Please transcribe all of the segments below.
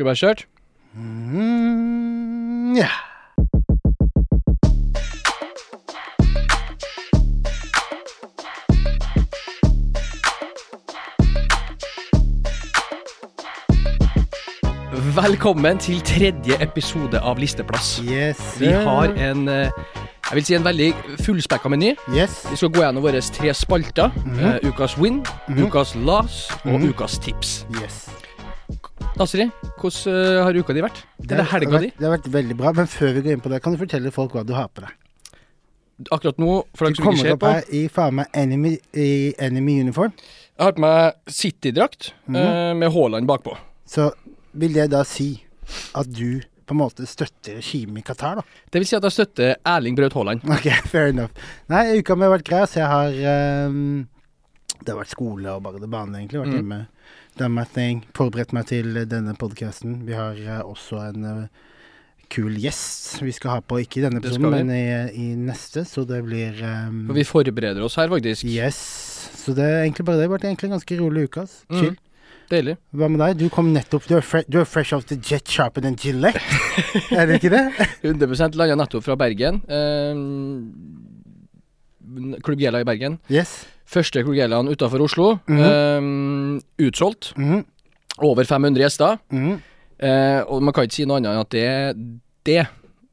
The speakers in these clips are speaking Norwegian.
Skulle bare kjørt. Mm, ja. Velkommen til tredje episode av Listeplass. Yes. Vi har en eh, jeg vil si en veldig fullspekka meny. Yes. Vi skal gå gjennom våre tre spalter. eh, ukas win, Mhm. ukas loss og Mhm. ukas tips. yes. Nasri, hvordan eh, har uka di vært? Eller helga di? Det har vært veldig bra. Men før vi går inn på det, kan du fortelle folk hva du har på deg? Akkurat nå, for Du som ikke kommer ser opp på, her i faen meg enemy, i enemy uniform. jeg har på meg City-drakt mm eh, med Haaland bakpå. Så vil det da si at du på en måte støtter regimet i Qatar, da? Det vil si at jeg støtter Erling Braut Haaland. Ok, fair enough. Nei, uka mi har vært grei, så jeg har ehm, Det har vært skole og bare det vanlige, egentlig. Vært Mm. hjemme, done my thing. Forberedt meg til eh, denne podkasten. Vi har eh, også en eh, kul gjest vi skal ha på, ikke i denne Det episoden, vi. men i, i neste, så det blir um, For vi forbereder oss her, faktisk. Yes. Så det er egentlig bare det. Det har vært egentlig en ganske rolig uke. ass. Mm. Chill. Deilig. Hva med deg? Du kom nettopp Du er, fre du er fresh off the jet sharpen and Gillette. er det ikke det? 100 landa nettopp fra Bergen. Eh, Klubb Gela i Bergen. Yes. Første Gelaen utafor Oslo. Mhm. eh, utsolgt. Mhm. Over 500 gjester. Mhm. Eh, og man kan ikke si noe annet enn at det, det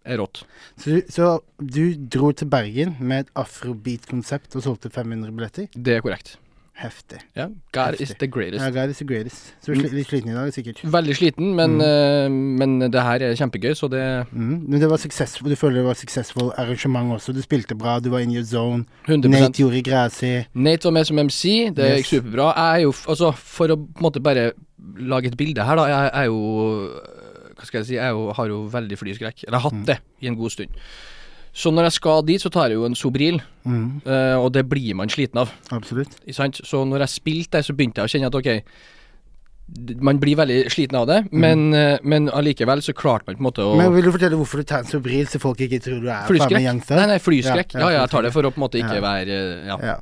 er rått. Så, så du dro til Bergen med et afrobeat-konsept og solgte 500 billetter? Det er korrekt. Heftig. Ja, God is the greatest. Ja, God is the greatest. Så du er litt sliten i dag, sikkert? Veldig sliten, men, Mm. uh, men det her er kjempegøy, så det mm. Men det var successful. du føler det var successful arrangement også? Du spilte bra, du var in your zone. 100%. Nate gjorde greia si. Nate var med som MC, det Yes. gikk superbra. Jeg er jo, altså, for å på en måte bare lage et bilde her, da. Jeg er jo Hva skal jeg si, jeg jo, har jo veldig flyskrekk. Eller har hatt Mm. det i en god stund. Så når jeg skal dit, så tar jeg jo en Sobril, mm. uh, og det blir man sliten av. Absolutt. Så når jeg spilte det, så begynte jeg å kjenne at ok man blir veldig sliten av det, men, eh, men allikevel så klarte man på en måte å Mm. Men vil du fortelle hvorfor du tar en Sobril, så folk ikke tror du er Flyskrekk? young? Nei, nei, flyskrekk. Ja, Ja, ja, jeg tar det for å på en måte ikke være Ja. Ja.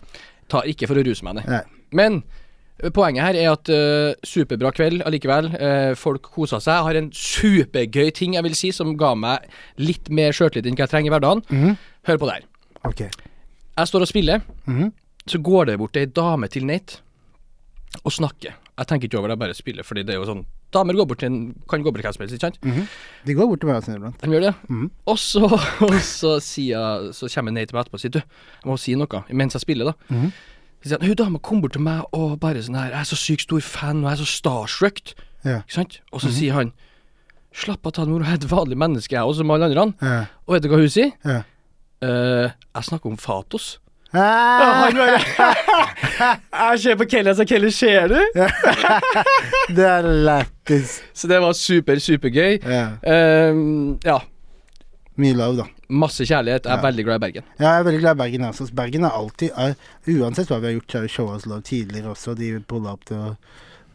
Ta, ikke for å ruse meg, nei. Men poenget her er at uh, superbra kveld allikevel. Uh, folk kosa seg. Jeg har en supergøy ting jeg vil si som ga meg litt mer sjøltillit enn hva jeg trenger i hverdagen. Mhm. Hør på det her. Okay. Jeg står og spiller, Mhm. så går det bort ei dame til Nate og snakker. Jeg tenker ikke over det, jeg bare spiller, fordi det er jo sånn Damer går bort til en, kan gå bort til hvem som helst, ikke sant? Mhm. De går bort til meg også iblant. De gjør det. Mhm. Og så, og så, sier, så kommer Nate til meg etterpå og sier du, jeg må si noe mens jeg spiller, da. Så sier han, hun dama kom bort til meg og bare sånn her, jeg er så sykt stor fan, og jeg er så starstruck. Ja. Ikke sant? Og så sier han, slapp av ta det med ro, jeg er et vanlig menneske jeg også, som alle andre. Ja. Og vet du hva hun sier? Ja. Uh, jeg snakker om Fatos. Ah, jeg ser på Kelly, så Kelly ser du? det er lættis. Så det var super, supergøy. Ja. Ehm, ja, Mye love, da. Masse kjærlighet. Jeg er Ja. veldig glad i Bergen. Ja, jeg er veldig glad i Bergen. Altså. Bergen er alltid er, Uansett hva vi har gjort, har showa love tidligere også. De pulla opp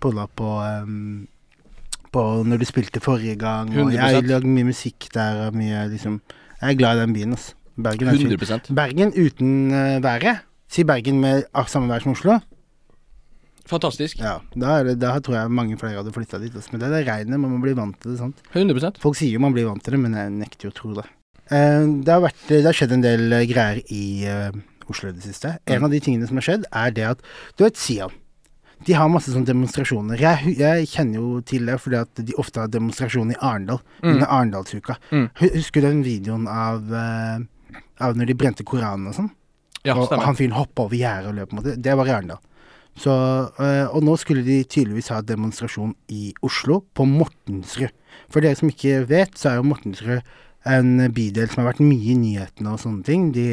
opp på um, På når du spilte forrige gang. Og 100%. jeg har lagd mye musikk der og mye liksom Jeg er glad i den byen, altså. Bergen er chill. 100 Bergen uten uh, været. Si Bergen med samme vær som Oslo. Fantastisk. Ja, da, det, da tror jeg mange flere hadde flytta dit. Altså. Men det er det regnet, man må bli vant til det. sant? 100 Folk sier jo man blir vant til det, men jeg nekter jo å tro det. Eh, det, har vært, det har skjedd en del eh, greier i eh, Oslo i det siste. En Mm. av de tingene som har skjedd, er det at Du vet Sian. De har masse sånne demonstrasjoner. Jeg, jeg kjenner jo til det fordi at de ofte har demonstrasjoner i Arendal. Mm. Under Arendalsuka. Mm. Husker du den videoen av, av når de brente Koranen og sånn? Ja, og, og han fyren hoppa over gjerdet og løp, på en måte. Det var i Arendal. Så, og nå skulle de tydeligvis ha demonstrasjon i Oslo, på Mortensrud. For dere som ikke vet, så er jo Mortensrud en bydel som har vært mye i nyhetene og sånne ting. De,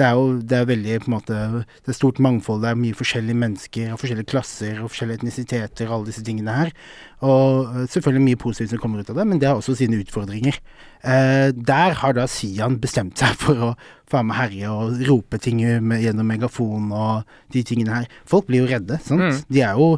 det er jo det er veldig på en måte Det er stort mangfold, det er mye forskjellige mennesker og forskjellige klasser og forskjellige etnisiteter og alle disse tingene her. Og øh, selvfølgelig mye positivt som kommer ut av det, men det har også sine utfordringer. Eh, der har da Sian bestemt seg for å faen meg herje og rope ting med, gjennom megafon og de tingene her. Folk blir jo redde, sant. Mm. De er jo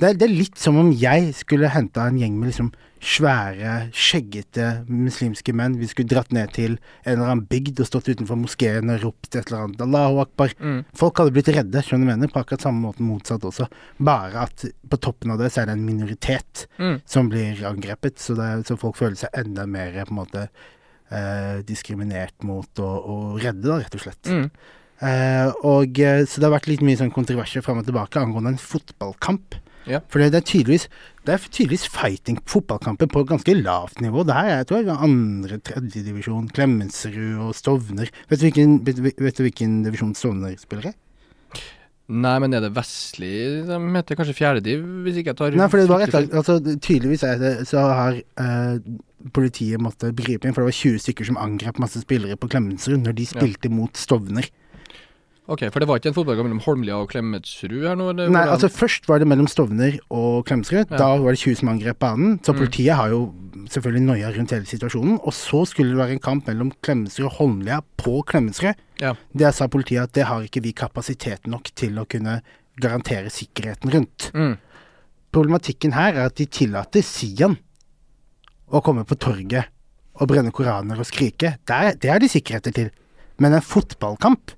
Det er, det er litt som om jeg skulle henta en gjeng med liksom svære, skjeggete muslimske menn. Vi skulle dratt ned til en eller annen bygd og stått utenfor moskeen og ropt et eller annet Allahu akbar. Mm. Folk hadde blitt redde, skjønner du mener, på akkurat samme måten motsatt også. Bare at på toppen av det så er det en minoritet Mm. som blir angrepet, så, er, så folk føler seg enda mer på en måte eh, diskriminert mot og, og redde, da, rett og slett. Mm. Eh, og, eh, så det har vært litt mye sånn kontroverser fram og tilbake angående en fotballkamp. Ja. For det, det er tydeligvis Det er tydeligvis fighting fotballkamper på ganske lavt nivå. Det her er jeg tror jeg andre, tredjedivisjon. Klemetsrud og Stovner. Vet du hvilken, vet, du- hvilken divisjon Stovner spiller i? Nei, men er det vestlig de heter kanskje fjerdediv, hvis ikke jeg tar Nei, for det var et lag altså, Tydeligvis er det, så har eh, politiet måttet gripe inn, for det var 20 stykker som angrep masse spillere på Klemetsrud når de spilte mot Stovner. Ok, for det var ikke en fotballkamp mellom Holmlia og Klemetsrud her nå? Nei, hvordan? altså først var det mellom Stovner og Klemetsrud. Ja. Da var det 20 som angrep banen. Så Mm. politiet har jo selvfølgelig noia rundt hele situasjonen. Og så skulle det være en kamp mellom Klemetsrud og Holmlia på Klemetsrud. Ja. Der sa politiet at det har ikke vi kapasitet nok til å kunne garantere sikkerheten rundt. Mm. Problematikken her er at de tillater Sian å komme på torget og brenne koraner og skrike. Der, det har de sikkerheter til. Men en fotballkamp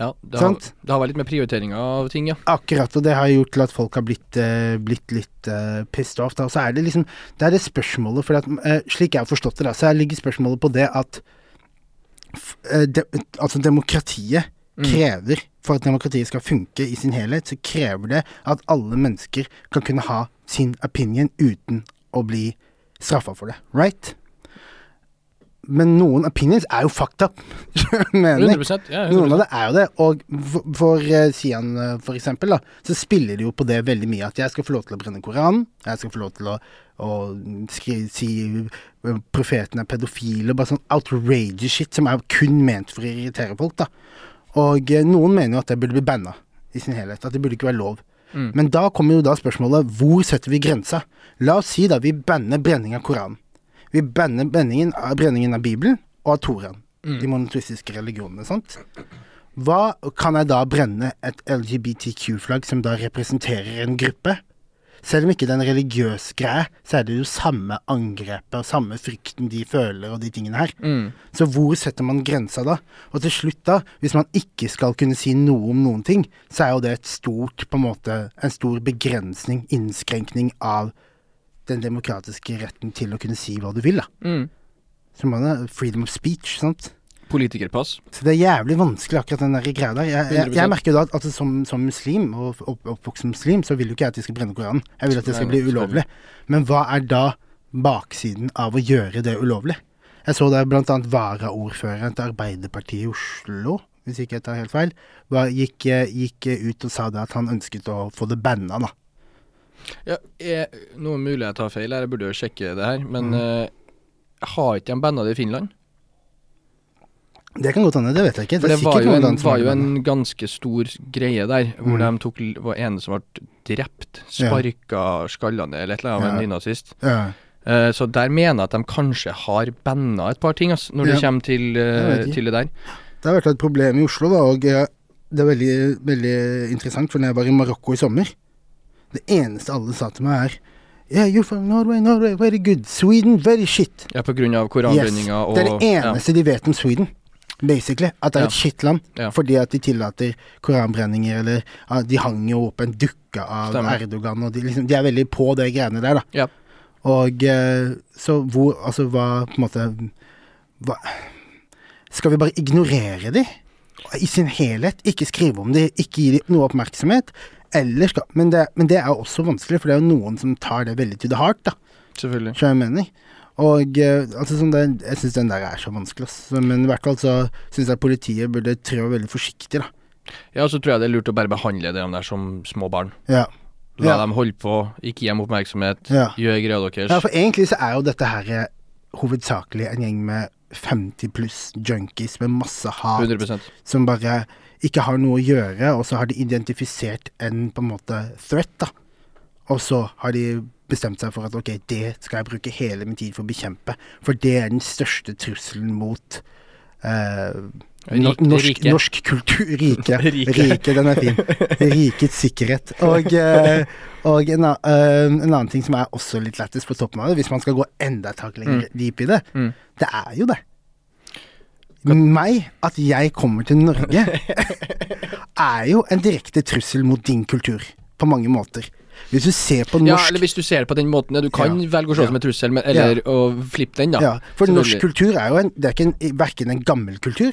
Ja, det har, det har vært litt med prioriteringa av ting, ja. Akkurat, og det har gjort til at folk har blitt, eh, blitt litt eh, pissed off. Da. Og så er det liksom Det er det spørsmålet, for at, eh, slik jeg har forstått det, da, så ligger spørsmålet på det at eh, de, Altså, demokratiet Mm. krever For at demokratiet skal funke i sin helhet, så krever det at alle mennesker kan kunne ha sin opinion uten å bli straffa for det. Right? Men noen opinions er jo up. Mener jeg. ja, Noen av det er jo det, og for, for uh, Sian uh, for eksempel, da, så spiller de jo på det veldig mye. At jeg skal få lov til å brenne Koranen, jeg skal få lov til å, å skri, si eh, profeten er pedofile, bare sånn outrageous shit som er kun ment for å irritere folk, da. Og noen mener jo at det burde bli banna i sin helhet, at det burde ikke være lov. Mm. Men da kommer jo da spørsmålet hvor setter vi grensa? La oss si da vi banner brenning av Koranen. Vi banner brenningen av, brenningen av Bibelen og av Toraen. Mm. De monoteistiske religionene, sant? Hva kan jeg da brenne et LGBTQ-flagg som da representerer en gruppe? Selv om ikke det er en religiøs greie, så er det jo samme angrepet og samme frykten de føler og de tingene her. Mm. Så hvor setter man grensa da? Og til slutt da, hvis man ikke skal kunne si noe om noen ting, så er jo det et stort, på en måte, en stor begrensning, innskrenkning av den demokratiske retten til å kunne si hva du vil da. Mm. Som man har freedom of speech, sant? Politikerpass. Så det er jævlig vanskelig akkurat den der greia der. Jeg, jeg, jeg merker jo da at altså, som, som muslim, og opp, oppvokst som muslim, så vil jo ikke jeg at de skal brenne Koranen. Jeg vil at det skal bli ulovlig. Men hva er da baksiden av å gjøre det ulovlig? Jeg så der annet varaordføreren til Arbeiderpartiet i Oslo, hvis ikke jeg tar helt feil, var, gikk, gikk ut og sa det at han ønsket å få det banna, da. Ja, er, nå er mulig jeg tar feil, her, jeg burde jo sjekke det her, men Mm. uh, har ikke de banda det i Finland? Det kan godt hende, det vet jeg ikke. Det, det, var jo, en, var jo en ganske stor greie der, hvor Mm. de tok var ene som ble drept, Ja. skallene eller et eller annet av en nynazist. ja. Uh, så der mener jeg at de kanskje har banda et par ting, altså, når det Ja. kommer til, ikke. til det der. Det har vært et problem i Oslo, da, og det er veldig, veldig interessant, for når jeg var i Marokko i sommer Det eneste alle sa til meg, er Yeah, you're from Norway, Norway, very good. Sweden, very shit. Ja, på grunn av Yes. og Det er det eneste de vet om Sweden. Basically. At det er Ja. et skittland. Ja. Fordi at de tillater koranbrenninger, eller at De hang jo opp en dukke av Stemmer. Erdogan, og de, liksom, de er veldig på det greiene der, da. Ja. Og eh, så hvor Altså, hva på en måte hva, Skal vi bare ignorere de i sin helhet? Ikke skrive om de, ikke gi de noe oppmerksomhet? Eller skal Men det, men det er jo også vanskelig, for det er jo noen som tar det veldig to the heart, da. Selvfølgelig. Som jeg mener? Og eh, altså sånn det, Jeg syns den der er så vanskelig, ass. Men i hvert fall så syns jeg politiet burde trå veldig forsiktig, da. Ja, så tror jeg det er lurt å bare behandle de der som små barn. Ja. La Ja. dem holde på, ikke gi dem oppmerksomhet, Ja. gjør greia deres. ja, for egentlig så er jo dette her eh, hovedsakelig en gjeng med 50 pluss junkies med masse hat, 100 som bare ikke har noe å gjøre, og så har de identifisert en på en måte threat, da. Og så har de bestemt seg for at ok, det skal jeg bruke hele min tid for å bekjempe, for det er den største trusselen mot eh, Rik- norsk, norsk kultur Rike. Rike. rike. den er fin. Rikets sikkerhet. Og, eh, og en, a- eh, en annen ting som er også litt lættis på toppen av det, hvis man skal gå enda et hakk lenger dyp i det, Mm. det er jo det. Meg, at jeg kommer til Norge, er jo en direkte trussel mot din kultur. På mange måter. Hvis du ser på Ja, eller hvis du ser det på den måten, ja, du kan Ja. velge å se det som en trussel, men, eller å flippe den, da. Ja, for norsk kultur er jo en, det er ikke en, verken en gammel kultur,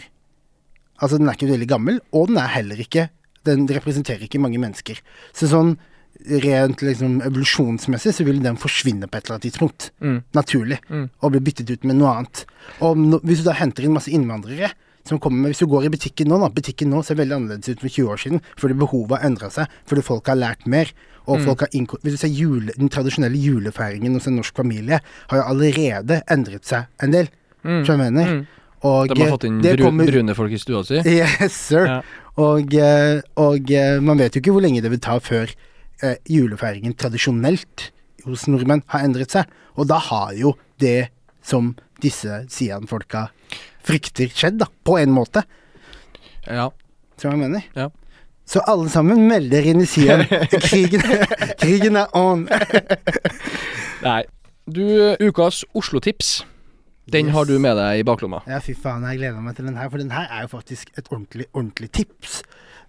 altså den er ikke veldig gammel, og den er heller ikke, den representerer ikke mange mennesker. Så sånn rent liksom evolusjonsmessig så vil den forsvinne på et eller annet tidspunkt. Mm. Naturlig. Mm. Og bli byttet ut med noe annet. Og no, hvis du da henter inn masse innvandrere som kommer med Hvis du går i butikken nå, da. Butikken nå ser veldig annerledes ut for 20 år siden, fordi behovet har endra seg, fordi folk har lært mer. Og folk har innkort, Hvis du ser jule, den tradisjonelle julefeiringen hos en norsk familie, har jo allerede endret seg en del. Mm. Hva jeg mener? Mm. Og De har fått inn det bru, kommer- brune folk i stua si. Yes, sir. Ja. Og, eh, og eh, man vet jo ikke hvor lenge det vil ta før eh, julefeiringen tradisjonelt hos nordmenn har endret seg. Og da har jo det som disse Sian-folka frykter skjedd, da. På en måte. Ja. Som jeg mener. Ja. Så alle sammen melder inn i Sian. Krigen, krigen er on. Nei. Du, ukas Oslo-tips, den Yes. har du med deg i baklomma. Ja, fy faen, jeg gleder meg til den her, for den her er jo faktisk et ordentlig, ordentlig tips.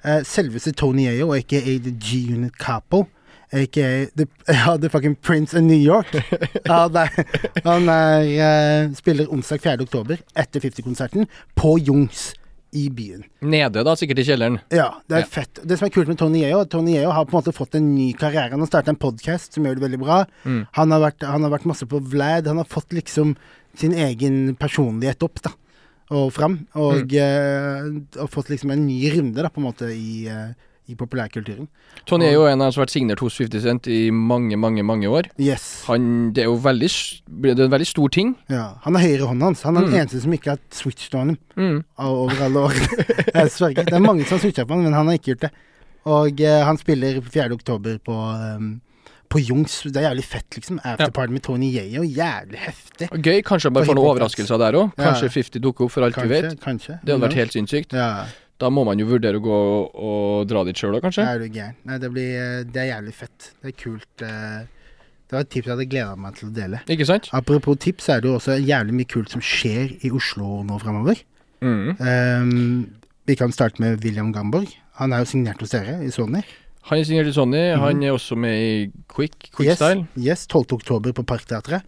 Uh, selveste Tony Ayo, aka The G-Unit Capo, aka the, uh, the fucking Prince of New York. Ja, det er, han er, uh, spiller onsdag 4. oktober, etter 50-konserten, på Jungs i byen. Nede, da, sikkert i kjelleren. Ja, det er Ja. fett. Det som er kult med Tony Yeo, Tony Yeo har på en måte fått en ny karriere. Han har startet en podkast som gjør det veldig bra. Mm. Han, har vært, han har vært masse på Vlad. Han har fått liksom sin egen personlighet opp, da. Og fram. Og, eh, og fått liksom en ny runde, da, på en måte, i, uh, i populærkulturen. Tony er jo en av dem som har vært signert hos 50 Cent i mange, mange mange år. Yes. Han, det er jo veldig, det er en veldig stor ting. Ja. Han er høyrehånda hans. Han er den Mm. eneste som ikke har switchet on ham Mm. over alle år. Jeg sverger. Det er mange som har switcha på han, men han har ikke gjort det. Og eh, han spiller 4. oktober på um, på Jungs. Det er jævlig fett, liksom. Afterparty med Tony Yeo. Jævlig heftig. Gøy. Kanskje bare får noen overraskelser der òg. Kanskje 50 dukker opp, for alt vi Kanskje. vet. kanskje. Det hadde vært helt sinnssykt. Ja, Da må man jo vurdere å gå og, og dra dit sjøl òg, kanskje. er du gæren. Nei, det blir eh, Det er jævlig fett. Det er kult. eh. Det var et tips jeg hadde gleda meg til å dele. Ikke sant? Apropos tips, så er det jo også jævlig mye kult som skjer i Oslo nå framover. Mm. Um, vi kan starte med William Gamborg. Han er jo signert hos dere i Sony. Han er signert i Sony. Han er også med i Quick, Quickstyle. Mhm. Yes, yes, 12. oktober på Parkteatret.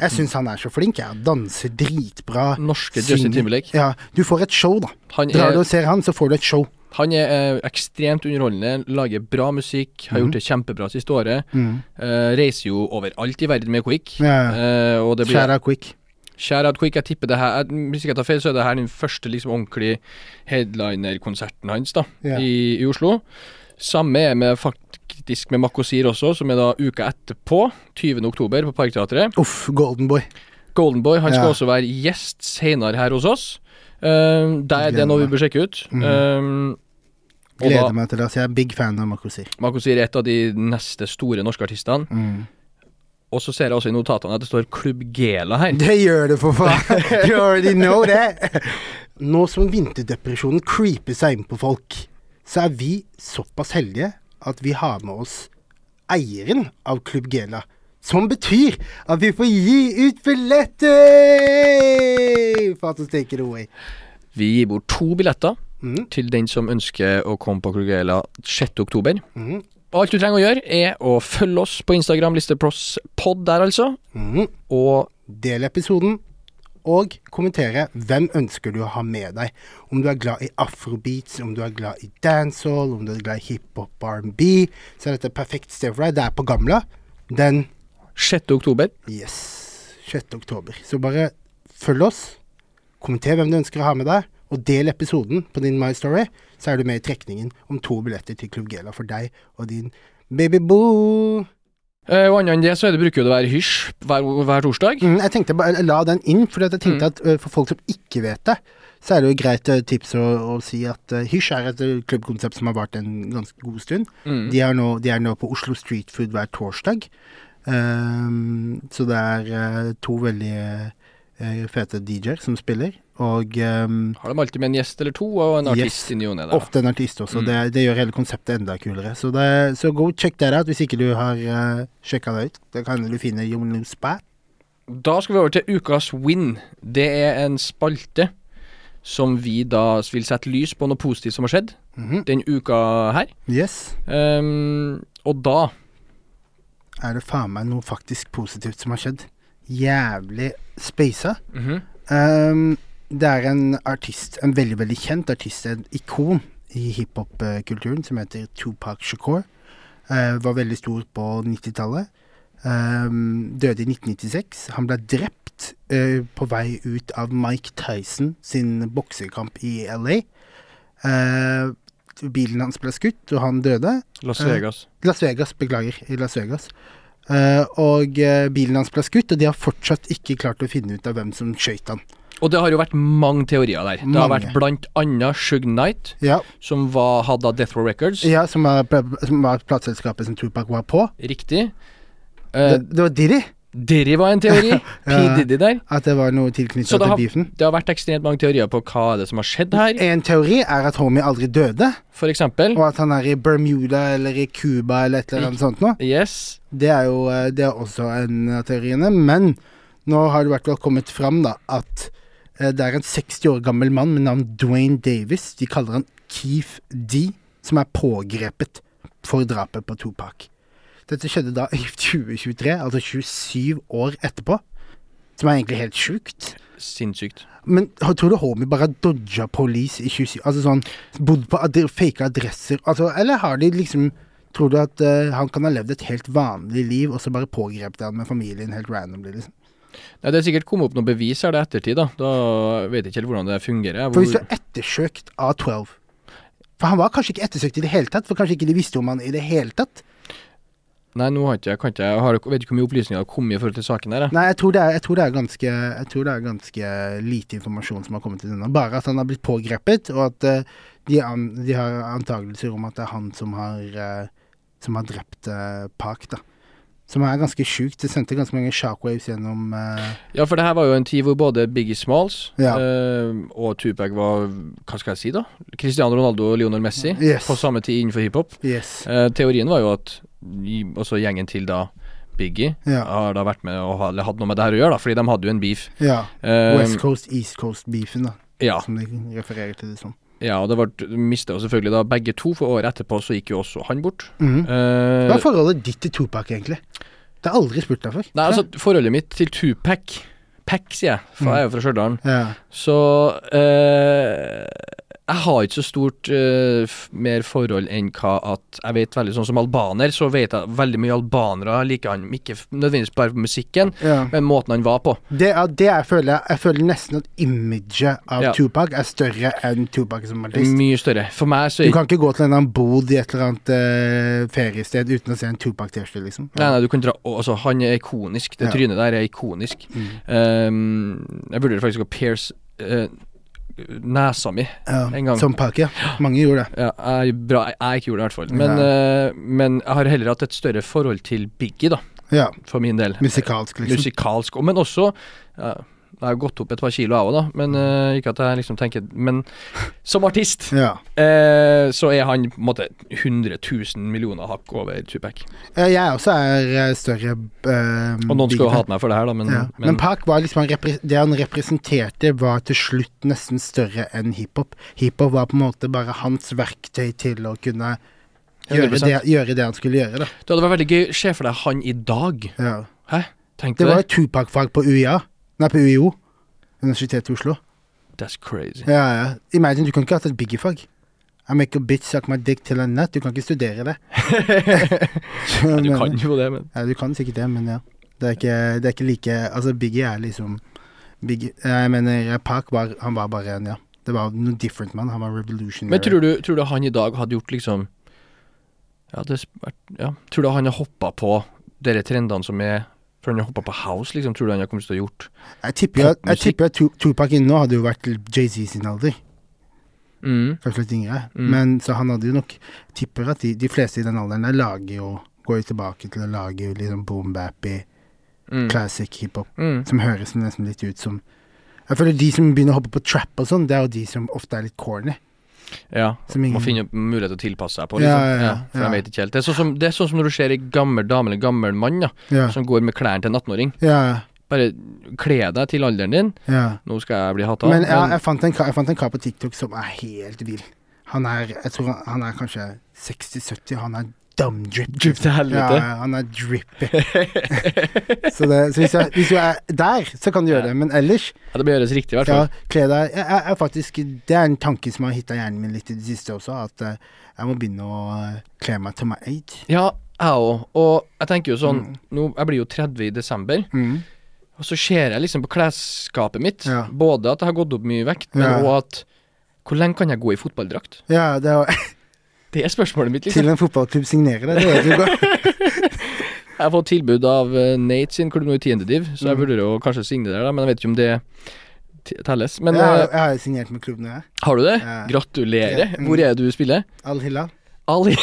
Jeg syns han er så flink. Jeg danser dritbra. Norske synger- Justin Timberlake. Ja, du får et show, da. Han Drar du er, og ser han, så får du et show. han er eh, ekstremt underholdende, lager bra musikk, har mm. gjort det kjempebra siste året. Mm. Eh, reiser jo overalt i verden med Quick. Ja. Eh, og det blir out quick. Shout out Quick. Jeg tipper det her Hvis ikke jeg tar feil, så er det her den første liksom ordentlige headliner-konserten hans da Ja. i, i Oslo. Samme er med faktisk med Makosir også, som er da uka etterpå, 20. oktober, på Parkteatret. Uff, Golden Boy. Golden Boy, han skal Ja. også være gjest senere her hos oss. Uh, det, er- det er noe vi bør sjekke ut. Mm. Um, Gleder da, meg til det. Altså, jeg er big fan av Makosir. Makosir er et av de neste store norske artistene. Mm. Og så ser jeg også i notatene at det står Klubb Gela her. Det gjør det, for faen! You already know det. Nå som vinterdepresjonen creeper seg inn på folk, så er vi såpass heldige at vi har med oss eieren av Klubb Gela. Som betyr at vi får gi ut billetter! Fatos take it away. Vi gir bort to billetter Mm, til den som ønsker å komme på Klubb Gela 6. oktober. mm, alt du trenger å gjøre, er å følge oss på Instagram, Listepross pod der altså. mm. Og Del episoden, og kommentere hvem ønsker du å ha med deg. Om du er glad i afrobeats, om du er glad i dancehall, om du er glad i hiphop R&B, så er dette et perfekt sted for deg. Det er på Gamla. Den 6. oktober Yes. 6. oktober. Så bare følg oss. Kommenter hvem du ønsker å ha med deg, og del episoden på din My Story, så er du med i trekningen om to billetter til Klubb Gela for deg og din babyboo. Eh, Og annet enn det så det bruker det å være hysj hver, hver torsdag. Mm, jeg tenkte bare la den inn, for jeg tenkte Mm. at ø, for folk som ikke vet det, så er det jo greit ø, tips å, å si at Hysj er et klubbkonsept som har vart en ganske god stund. Mm. De, er nå, de er nå på Oslo Street Food hver torsdag. Ehm, så det er to veldig eh, fete DJ-er som spiller, og um, Har de alltid med en gjest eller to, og en Yes. artist i ny og ne. ofte en artist også. Mm. Det, det gjør hele konseptet enda kulere. Så, det, så go check det out hvis ikke du har uh, sjekka det ut. Da kan du finne Your New Da skal vi over til ukas win. Det er en spalte som vi da vil sette lys på noe positivt som har skjedd Mhm. den uka her. Yes. Um, og da Er det faen meg noe faktisk positivt som har skjedd? Jævlig speisa. Mm -hmm. um, det er en artist, en veldig, veldig kjent artist, en ikon i hiphop-kulturen, som heter Tupac Shakur. Uh, var veldig stor på 90-tallet. Um, døde i 1996. Han ble drept uh, på vei ut av Mike Tyson sin boksekamp i LA. Uh, bilen hans ble skutt, og han døde. Las Eh, Vegas. Las Vegas, beklager. I Las Vegas. Eh, og eh, bilen hans ble skutt, og de har fortsatt ikke klart å finne ut av hvem som skøyt han. Og det har jo vært mange teorier der. Det har vært blant annet Shug Knight, Ja, som var, hadde Death Row Records. ja som, var, som var plateselskapet som Tupac var på. Riktig. Uh, Det, det var Diddy. Diddy var en teori. P. Diddy der. At det var noe tilknyttet det til har, beefen. det har vært ekstremt mange teorier på hva er det som har skjedd her, En teori er at homie aldri døde, for eksempel. og at han er i Bermuda eller i Cuba eller et eller annet sånt noe. Yes. Det er jo eh, det er også en av teoriene. Men nå har det i hvert fall kommet fram da, at eh, det er en 60 år gammel mann med navn Dwayne Davis. De kaller han Keef D, som er pågrepet for drapet på Tupac. Dette skjedde da i 2023, altså 27 år etterpå. Som er egentlig helt sjukt. Sinnssykt. Men tror du homie bare dodga police i 27 Altså sånn Bodd på ad fake adresser altså, Eller har de liksom Tror du at uh, han kan ha levd et helt vanlig liv, og så bare pågrep de han med familien helt randomly, liksom? Nei, det er sikkert kommet opp noen bevis her er ettertid, da. Da vet jeg ikke helt hvordan det fungerer. For hvis du Hvor, er ettersøkt av 12 For han var kanskje ikke ettersøkt i det hele tatt, for kanskje ikke de visste om han i det hele tatt. Nei, nå har ikke kan ikke jeg har, vet ikke hvor mye opplysninger har kommet i forhold til saken der. jeg. Nei, jeg tror er, jeg tror ganske, jeg tror det er ganske lite informasjon som har kommet til denne. Bare at han har blitt pågrepet, og at uh, de, an, de har antakelser om at det er han som har, uh, som har drept uh, Park, da. Som er ganske sjukt. Det sendte ganske mange shockwaves gjennom uh... Ja, for det her var jo en tid hvor både Biggie Smalls Ja. uh, og Tupac var Hva skal jeg si, da? Cristiano Ronaldo og Lionel Messi Yes. på samme tid innenfor hiphop. Yes. Uh, teorien var jo at også gjengen til da Biggie Ja. har da vært med og ha- eller hatt noe med det her å gjøre, da, fordi de hadde jo en beef. ja. West Coast, East Coast-beefen, da. ja, Som de refererer til det som. Ja, og det ble mista selvfølgelig da begge to, for året etterpå så gikk jo også han bort. Mm. Eh, Hva er forholdet ditt til Tupac, egentlig? Det har jeg aldri spurt deg for. nei, altså, forholdet mitt til Tupac Pack, sier jeg, for jeg er jo fra Stjørdal. Ja. Så eh, jeg har ikke så stort uh, mer forhold enn hva at jeg vet veldig Sånn som albaner, så vet jeg veldig mye albanere liker han ikke nødvendigvis bare på musikken, ja. men måten han var på. Det, er- det jeg føler jeg føler nesten at imaget av Ja. Tupac er større enn Tupac som artist. Mye større. For meg så Du kan ikke gå til en eller annen bod i et eller annet uh, feriested uten å se en Tupac-T-skjorte, liksom. Nei, nei, du kan dra Altså, han er ikonisk. Det Ja. trynet der er ikonisk. Mm. Um, jeg vurderer faktisk å pierce eh, nesa mi. Ja, en gang. Som Pac. Mange gjorde det. Ja, jeg, bra, jeg ikke gjorde det, i hvert fall. Men, uh, men jeg har heller hatt et større forhold til Biggie, da, Ja, for min del. Musikalsk, liksom. musikalsk, men også ja, Jeg har gått opp et par kilo, jeg òg, da. Men uh, ikke at jeg liksom tenker Men som artist Ja. uh, så er han på en måte 100 000 millioner hakk over Tupac. Uh, Jeg også er eh, større Og noen skal jo hate meg for det her, da, men, ja. Men, men Park var liksom han Det han representerte, var til slutt nesten større enn hiphop. Hiphop var på en måte bare hans verktøy til å kunne gjøre det, gjøre det han skulle gjøre, da. Det hadde vært veldig gøy. Se for deg han i dag. Ja. Hæ? Tenk Det var det. jo Tupac-fag på UiA. Nei, på UiO. Universitetet i Oslo. That's crazy. Ja, ja. Imagine, du kan ikke ha hatt et Biggie-fag. I make a bitch suck my dick till a nut. Du kan ikke studere det. du kan jo det, men Ja, du kan sikkert det, men ja. Det er ikke, det er ikke like Altså, Biggie er liksom Biggie Jeg mener, Park var Han var bare en, ja. Det var noe different, man. Han var revolutionary. Men tror du, tror du han i dag hadde gjort liksom Ja, det, ja. Tror du han har hoppa på dere trendene som er For han har hoppa på house, liksom? Tror du han har kommet til å gjort Jeg tipper at- jeg tipper at Tupac inn nå hadde jo vært Jay-Z sin alder. mm. Kanskje litt yngre. Mm. Men så han hadde jo nok Tipper at de, de fleste i den alderen der lager jo Går jo tilbake til å lage liksom boom-bappy Mm. classic hiphop, Mm. som høres nesten litt ut som Jeg føler de som begynner å hoppe på trap og sånn, det er jo de som ofte er litt corny. Ja. Som Må finne mulighet til å tilpasse seg på, Ja, liksom. ja, ja, for ja. jeg vet ikke helt. Det er sånn som, det sånn som når du ser en gammel dame eller gammel mann ja, Ja, som går med klærne til en 18-åring. ja, Bare kle deg til alderen din. ja. Nå skal jeg bli hata. Men ja, jeg, fant en, jeg fant en kar på TikTok som er helt vill. Han er jeg tror han, han er kanskje 60-70, han er dumb drip. Drip til helvete. Ja, han er drippy. så det, så hvis, jeg, hvis du er der, så kan du gjøre det. Men ellers, Ja, det bør gjøres riktig, i hvert ja, fall. kle deg jeg, jeg, faktisk, Det er en tanke som har hitta hjernen min litt i det siste også, at eh, jeg må begynne å eh, kle meg til my age. Ja, jeg òg. Og jeg tenker jo sånn Mm. nå, Jeg blir jo 30 i desember, Mm. og så ser jeg liksom på klesskapet mitt Ja. både at jeg har gått opp mye vekt, men Ja. at Hvor lenge kan jeg gå i fotballdrakt? Ja, det er, Det er spørsmålet mitt, liksom. til en fotballklubb signerer det. Det vet du godt. Jeg har fått tilbud av eh, Nate sin klubb nå i tiende div, så jeg Mm. burde jo kanskje signere der, da, men jeg vet ikke om det telles. Men jeg, har- eh, jeg har jo signert med klubben, jeg. har du det? Ja. Gratulerer. Ja, mm. Hvor er det du spiller? Al Hilal. Al jeg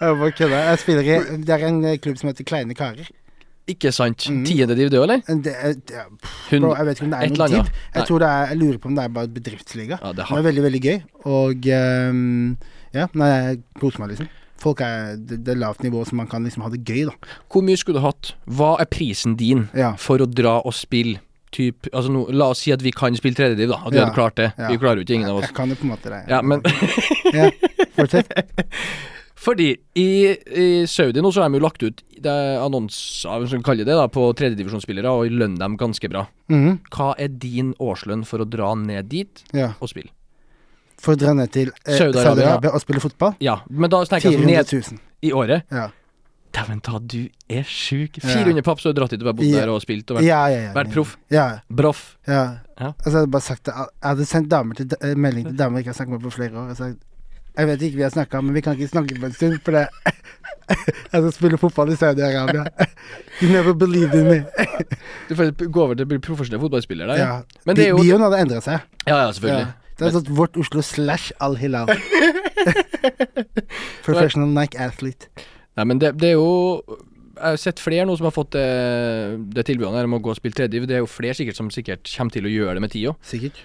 bare kødder. Jeg spiller i Det er en eh, klubb som heter Kleine karer. Ikke sant. Mm. Tiende div, det òg, eller? Det det bro, jeg vet ikke om det er noen noe div. Jeg, tror det er, jeg lurer på om det er bare bedriftsliga. ja, det Det har er veldig, veldig gøy. Og um, ja, nei, jeg koser meg, liksom. Folk er det, det er lavt nivå, så man kan liksom ha det gøy, da. Hvor mye skulle du hatt? Hva er prisen din Ja. for å dra og spille typ Altså nå, la oss si at vi kan spille tredjediv, da. At vi Ja. hadde klart det. Ja. Vi klarer jo ikke ingen av oss. Jeg kan jo på en måte det. Ja, men Ja, Fortsett. Fordi i, i Saudi nå så har de jo lagt ut er annonser, som kaller det, da, på tredjedivisjonsspillere, og lønner dem ganske bra. Mm. Hva er din årslønn for å dra ned dit ja. og spille? For å dra ned til eh, Saudi-Arabia. Og spille fotball? Ja, men da tenker jeg 400 sånn ned 000. i året. Ja. Dæven ta, du er sjuk. Ja. 400 papp, så har du dratt dit og bare bodd Ja. der og spilt og vært, Ja, ja, ja. vært proff. Ja, Broff. ja. Ja. Altså, jeg hadde bare sagt det. Jeg hadde sendt damer til, eh, melding til damer jeg ikke har snakket med på flere år. Jeg, sa, jeg vet ikke vi har snakka, men vi kan ikke snakke på en stund, for det Jeg skal spille fotball i Saudi-Arabia. You never believed in me. Du får gå over til å bli profesjonell fotballspiller der. Ja. Men det er jo- Bi- Bioen hadde endra seg. ja, ja selvfølgelig. Ja. Det er sånn Vårt Oslo slash Al-Hilal. Professional Nike athlete. Nei, men det, det er jo Jeg har sett flere nå som har fått det, det tilbudet om å gå og spille tredje. Det er jo flere sikkert som sikkert kommer til å gjøre det med tida. Sikkert.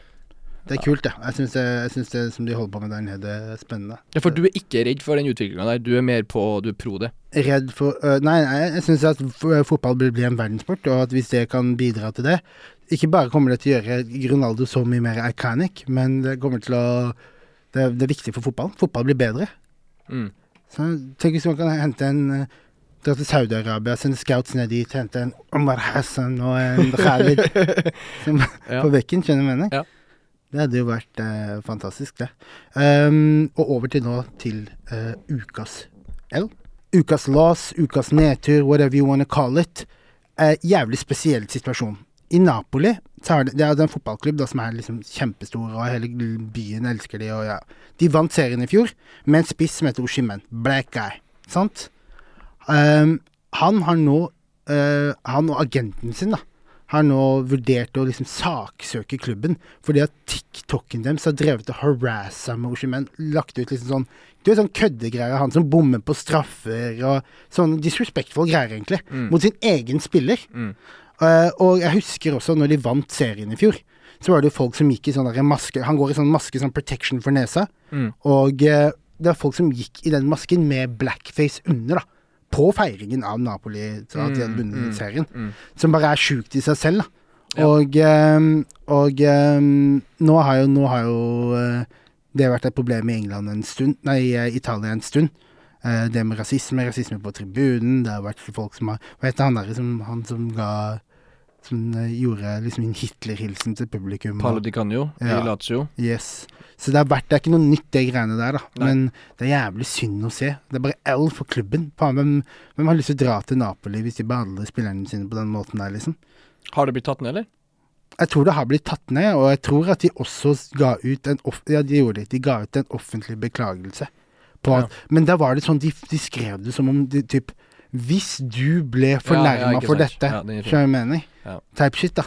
Det er kult, det. Jeg syns det, det som de holder på med der nede, er spennende. Ja, for du er ikke redd for den utviklinga der. Du er mer på Du er pro det. Redd for uh, Nei, jeg syns at fotball bør bli en verdenssport, og at hvis det kan bidra til det Ikke bare kommer det til å gjøre Ronaldo så mye mer iconic, men det kommer til å Det, det er viktig for fotballen. Fotball blir bedre. Mm. Så tenk hvis man kan hente en Dra til Saudi-Arabia, sende scouts ned dit, hente en Omar Hassan og en Khalid som, Ja. på bekken, skjønner du hva jeg mener? Ja. Det hadde jo vært eh, fantastisk, det. Um, og over til nå til uh, ukas L. Ukas loss, ukas nedtur, whatever you wanna call it. Eh, jævlig spesiell situasjon. I Napoli så er det, det er en fotballklubb da, som er liksom kjempestor, og hele byen elsker de, og ja. De vant serien i fjor med en spiss som heter Oshimen. Black guy. Sant? Um, han har nå uh, Han og agenten sin, da har nå vurdert å liksom saksøke klubben fordi at TikToken deres har drevet og harassa med Oshimen. Lagt ut liksom sånn Du vet sånn køddegreier, han som bommer på straffer og sånn disrespectful greier, egentlig. Mm. Mot sin egen spiller. Mm. Uh, og jeg husker også når de vant serien i fjor, så var det jo folk som gikk i sånn maske Han går i sånn maske, sånn protection for nesa, Mm. og uh, det var folk som gikk i den masken med blackface under, da. På feiringen av Napoli, så at de hadde Mm, vunnet mm, serien. Mm. Som bare er sjukt i seg selv, da. Ja. Og, ehm, og ehm, nå har jo, nå har jo eh, det vært et problem i England en stund, nei, i Italia en stund. Eh, det med rasisme, rasisme på tribunen. Det har vært folk som har Hva heter han der som, han som ga Som eh, gjorde liksom en Hitler-hilsen til publikum? Paolo Di Canio Ja. i Lazio. Yes. Så det, er, vært, det er ikke noe nytt, det greiene der, da. Nei. Men det er jævlig synd å se. Det er bare L for klubben. Faen, hvem, hvem har lyst til å dra til Napoli hvis de behandler spillerne sine på den måten der, liksom? Har det blitt tatt ned, eller? Jeg tror det har blitt tatt ned, og jeg tror at de også ga ut en off Ja, de det. De ga ut en offentlig beklagelse. På Ja. at, Men da var det sånn, de, de skrev det som om de, typ Hvis du ble fornærma for dette, er skjønner du hva jeg mener? Ja. Type shit, da.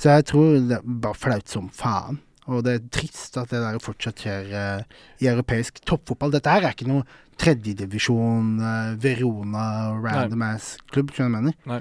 Så jeg tror det er bare flaut som faen. Og det er trist at det der fortsatt skjer uh, i europeisk toppfotball. Dette her er ikke noe tredjedivisjon, uh, Verona, random ass klubb, skjønner du hva jeg mener? Nei.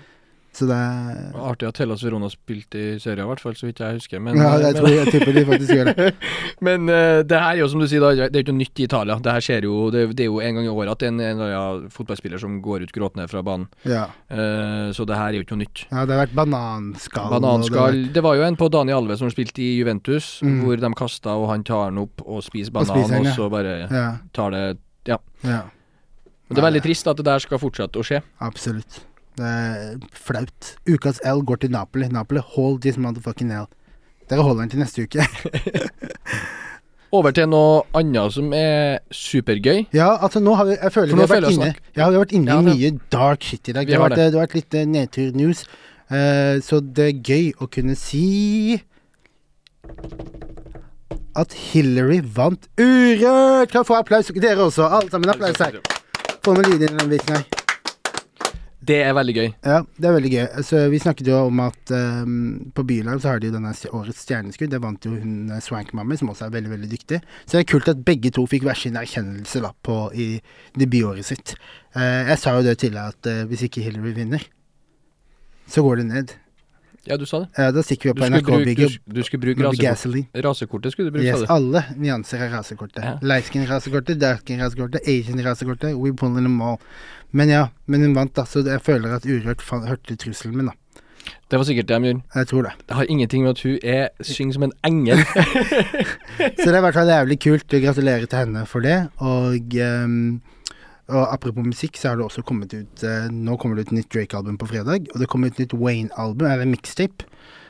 Så det er Artig at Hellas Verona spilte i serien, i hvert fall, så vidt jeg husker. Men, Ja, jeg men, tror jeg tipper de faktisk gjør det. men uh, det her er jo som du sier, da, det er ikke noe nytt i Italia. Det her skjer jo, det, det er jo en gang i året at det er en, en ja, fotballspiller som går ut gråtende fra banen. Ja. Uh, så det her er jo ikke noe nytt. ja, det har vært bananskall. Bananskall. det Det var jo en på Dani Alve som spilte i Juventus, Mm. hvor de kasta, og han tar den opp og spiser Og banan, og, spiser den, ja. så bare Ja, tar det ja. Men Det er veldig trist at det der skal fortsette å skje. Absolutt. Det er flaut. Ukas L går til Napoli. Napoli, hold this motherfucking L. Dere holder den til neste uke. Over til noe annet som er supergøy. Ja, altså nå har vi Jeg føler vi har føler inne. Ja, vi har vært inne Ja, i det- mye dark shit i dag. Vi Det har, vært, det har vært litt eh, nedtur-news. Eh, så det er gøy å kunne si at Hillary vant Urørt! Kan få applaus. Dere også. Alle sammen applaus her. Få med lyd i den biten her. Det er veldig gøy. Ja, det er veldig gøy. Altså, vi snakket jo om at um, på Bylarm så har de jo denne årets stjerneskudd. Det vant jo hun eh, Swank Mammy, som også er veldig veldig dyktig. Så det er kult at begge to fikk hver sin erkjennelse da, på, i debutåret sitt. Uh, jeg sa jo det tidligere at uh, hvis ikke Hillary vinner, så går det ned. Ja, du sa det. Ja, da stikker vi opp på du, NRK-bygget du skulle bruke rasekort. rasekortet. skulle du bruke, Yes, alle nyanser av rasekortet. Ja. Light skin-rasekortet, dark skin-rasekortet, Asian-rasekortet. We pull in them all. Men ja, men hun vant, da, så jeg føler at Urørt hørte trusselen min, da. Det var sikkert det de gjorde. Jeg tror det. Det har ingenting med at hun er synger som en engel. Så det er i hvert fall jævlig kult. Gratulerer til henne for det. Og, ehm, og apropos musikk, så har det også kommet ut eh, Nå kommer det ut nytt Drake-album på fredag. Og det kommer ut nytt Wayne-album, eller mixtape.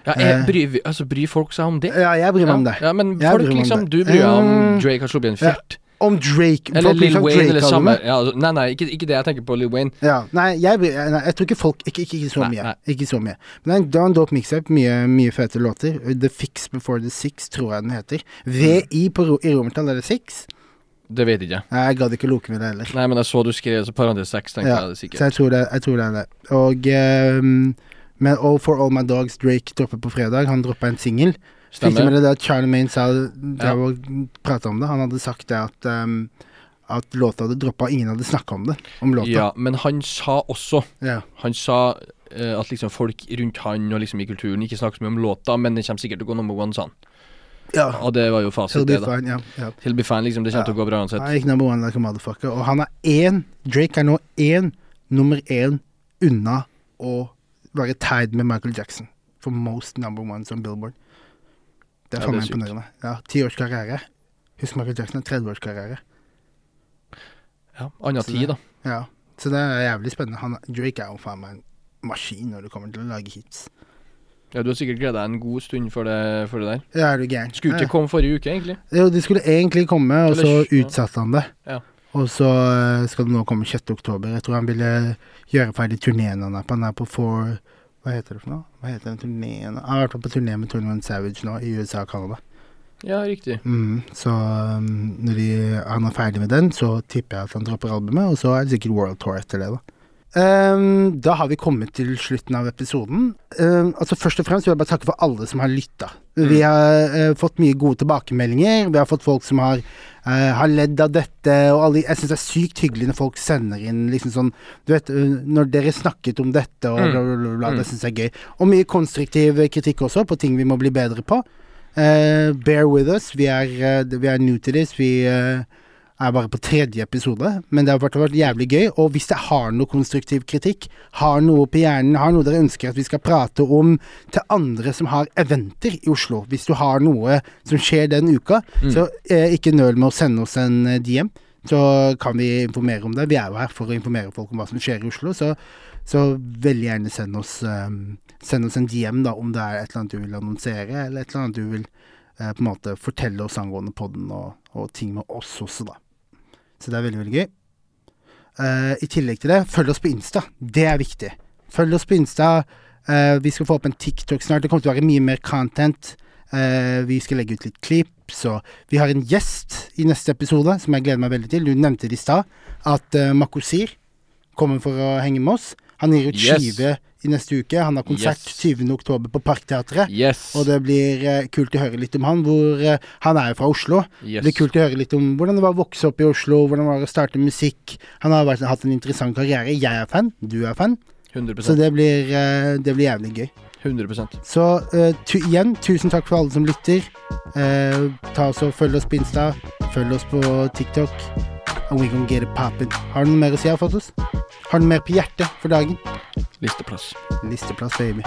Ja, jeg, Eh. bryr, altså, bryr folk seg om det? Ja, jeg bryr meg om det. Ja, men folk liksom. Du bryr deg om Mm. Drake har sluppet en Ja. Om Drake Eller Lil Wayne eller samme ja, altså, Nei, nei, ikke, ikke det jeg tenker på Lil Wayne. Ja, nei, jeg, nei, jeg tror ikke folk Ikke, ikke, ikke så Nei, mye. nei. Ikke så mye. Men det er en, dope mixtape. Mye, mye fete låter. The Fix Before The Six, tror jeg den heter. VI på, i romertall er det six. Det vet jeg ikke. Nei, Jeg gadd ikke loke med det heller. Nei, men jeg så du skrev så parentes seks, tenkte Ja, jeg det Så sikkert. jeg tror det, jeg tror det er det. Og ehm, Men All For All My Dogs Drake dropper på fredag. Han droppa en singel. Fikk du med deg det at Charlie Maine sa ja. prata om det? Han hadde sagt det at um, at låta hadde droppa, ingen hadde snakka om det. Om låta. Ja, men han sa også Ja. Han sa uh, at liksom folk rundt han og liksom i kulturen ikke snakker så mye om låta, men den kommer sikkert til å gå nummer one, sa han. Ja. Og det var jo He'll be det, fine, ja, ja. He'll be fine, liksom. Det kommer til å gå bra uansett. Ikke number one like a motherfucker. Og han er én Drake er nå én nummer én unna å være tied med Michael Jackson for most number ones on Billboard. Det er faen meg imponerende. Ja, Ti års karriere. Husk Michael Jackson har 30 års karriere. Ja, Anna tid, da. Ja, så det er jævlig spennende. Han, Drake er jo faen meg en maskin når det kommer til å lage hits. Ja, Du har sikkert gleda deg en god stund for det, for det der. Ja, er du gæren? Skulle ikke komme forrige uke, egentlig. Jo, de skulle egentlig komme, og så Eller- ja. utsatte han det. Ja. Og så eh, skal det nå komme 6. oktober. Jeg tror han ville gjøre ferdig turneen han er på. Han er på Four Hva heter det for noe? Hva heter den turneen? Han har vært på turné med 21 Savage nå, i USA og Canada. Ja, riktig. Mm, så um, når de, han er ferdig med den, så tipper jeg at han dropper albumet, og så er det sikkert World Tour etter det, da. Ehm, da har vi kommet til slutten av episoden. Um, altså Først og fremst vil jeg bare takke for alle som har lytta. Vi har uh, fått mye gode tilbakemeldinger. Vi har fått folk som har, uh, har ledd av dette. Og alle, jeg syns det er sykt hyggelig når folk sender inn liksom sånn Du vet, eh, når dere snakket om dette og Mm. bla, bla, bla, bla. Mm. Det syns jeg er gøy. Og mye konstruktiv kritikk også, på ting vi må bli bedre på. Bear with us. Vi er, vi er new to this. Vi eh, er bare på tredje episode, men det har vært, vært jævlig gøy. Og hvis dere har noe konstruktiv kritikk, har noe på hjernen, har noe dere ønsker at vi skal prate om til andre som har eventer i Oslo, hvis du har noe som skjer den uka, Mm. så eh, ikke nøl med å sende oss en eh, DM. Så kan vi informere om det. Vi er jo her for å informere folk om hva som skjer i Oslo, så, så veldig gjerne send oss, eh, send oss en DM da, om det er et eller annet du vil annonsere, eller et eller annet du vil eh, på en måte fortelle oss angående podden og, og ting med oss også, da. Så det er veldig, veldig gøy. Uh, I tillegg til det, følg oss på Insta. Det er viktig. Følg oss på Insta. Uh, vi skal få opp en TikTok snart. Det kommer til å være mye mer content. Uh, vi skal legge ut litt klipp. Så vi har en gjest i neste episode som jeg gleder meg veldig til. Du nevnte det i stad, at uh, Makosir kommer for å henge med oss. Han gir ut Yes. skive i neste uke. Han har konsert Yes. 20. oktober på Parkteatret. Yes. Og det blir eh, kult å høre litt om han. Hvor, eh, han er jo fra Oslo. yes. Det blir kult å høre litt om hvordan det var å vokse opp i Oslo, hvordan det var å starte musikk. Han har vært, hatt en interessant karriere. Jeg er fan, du er fan. 100 Så det blir, eh, det blir jævlig gøy. 100% Så uh, tu igjen, tusen takk for alle som lytter. Uh, ta oss og Følg oss på Insta. Følg oss på TikTok and we can get it poppin'. Har du noe mer å si, Fotos? Har du noe mer på hjertet for dagen? Listeplass. Listeplass, baby.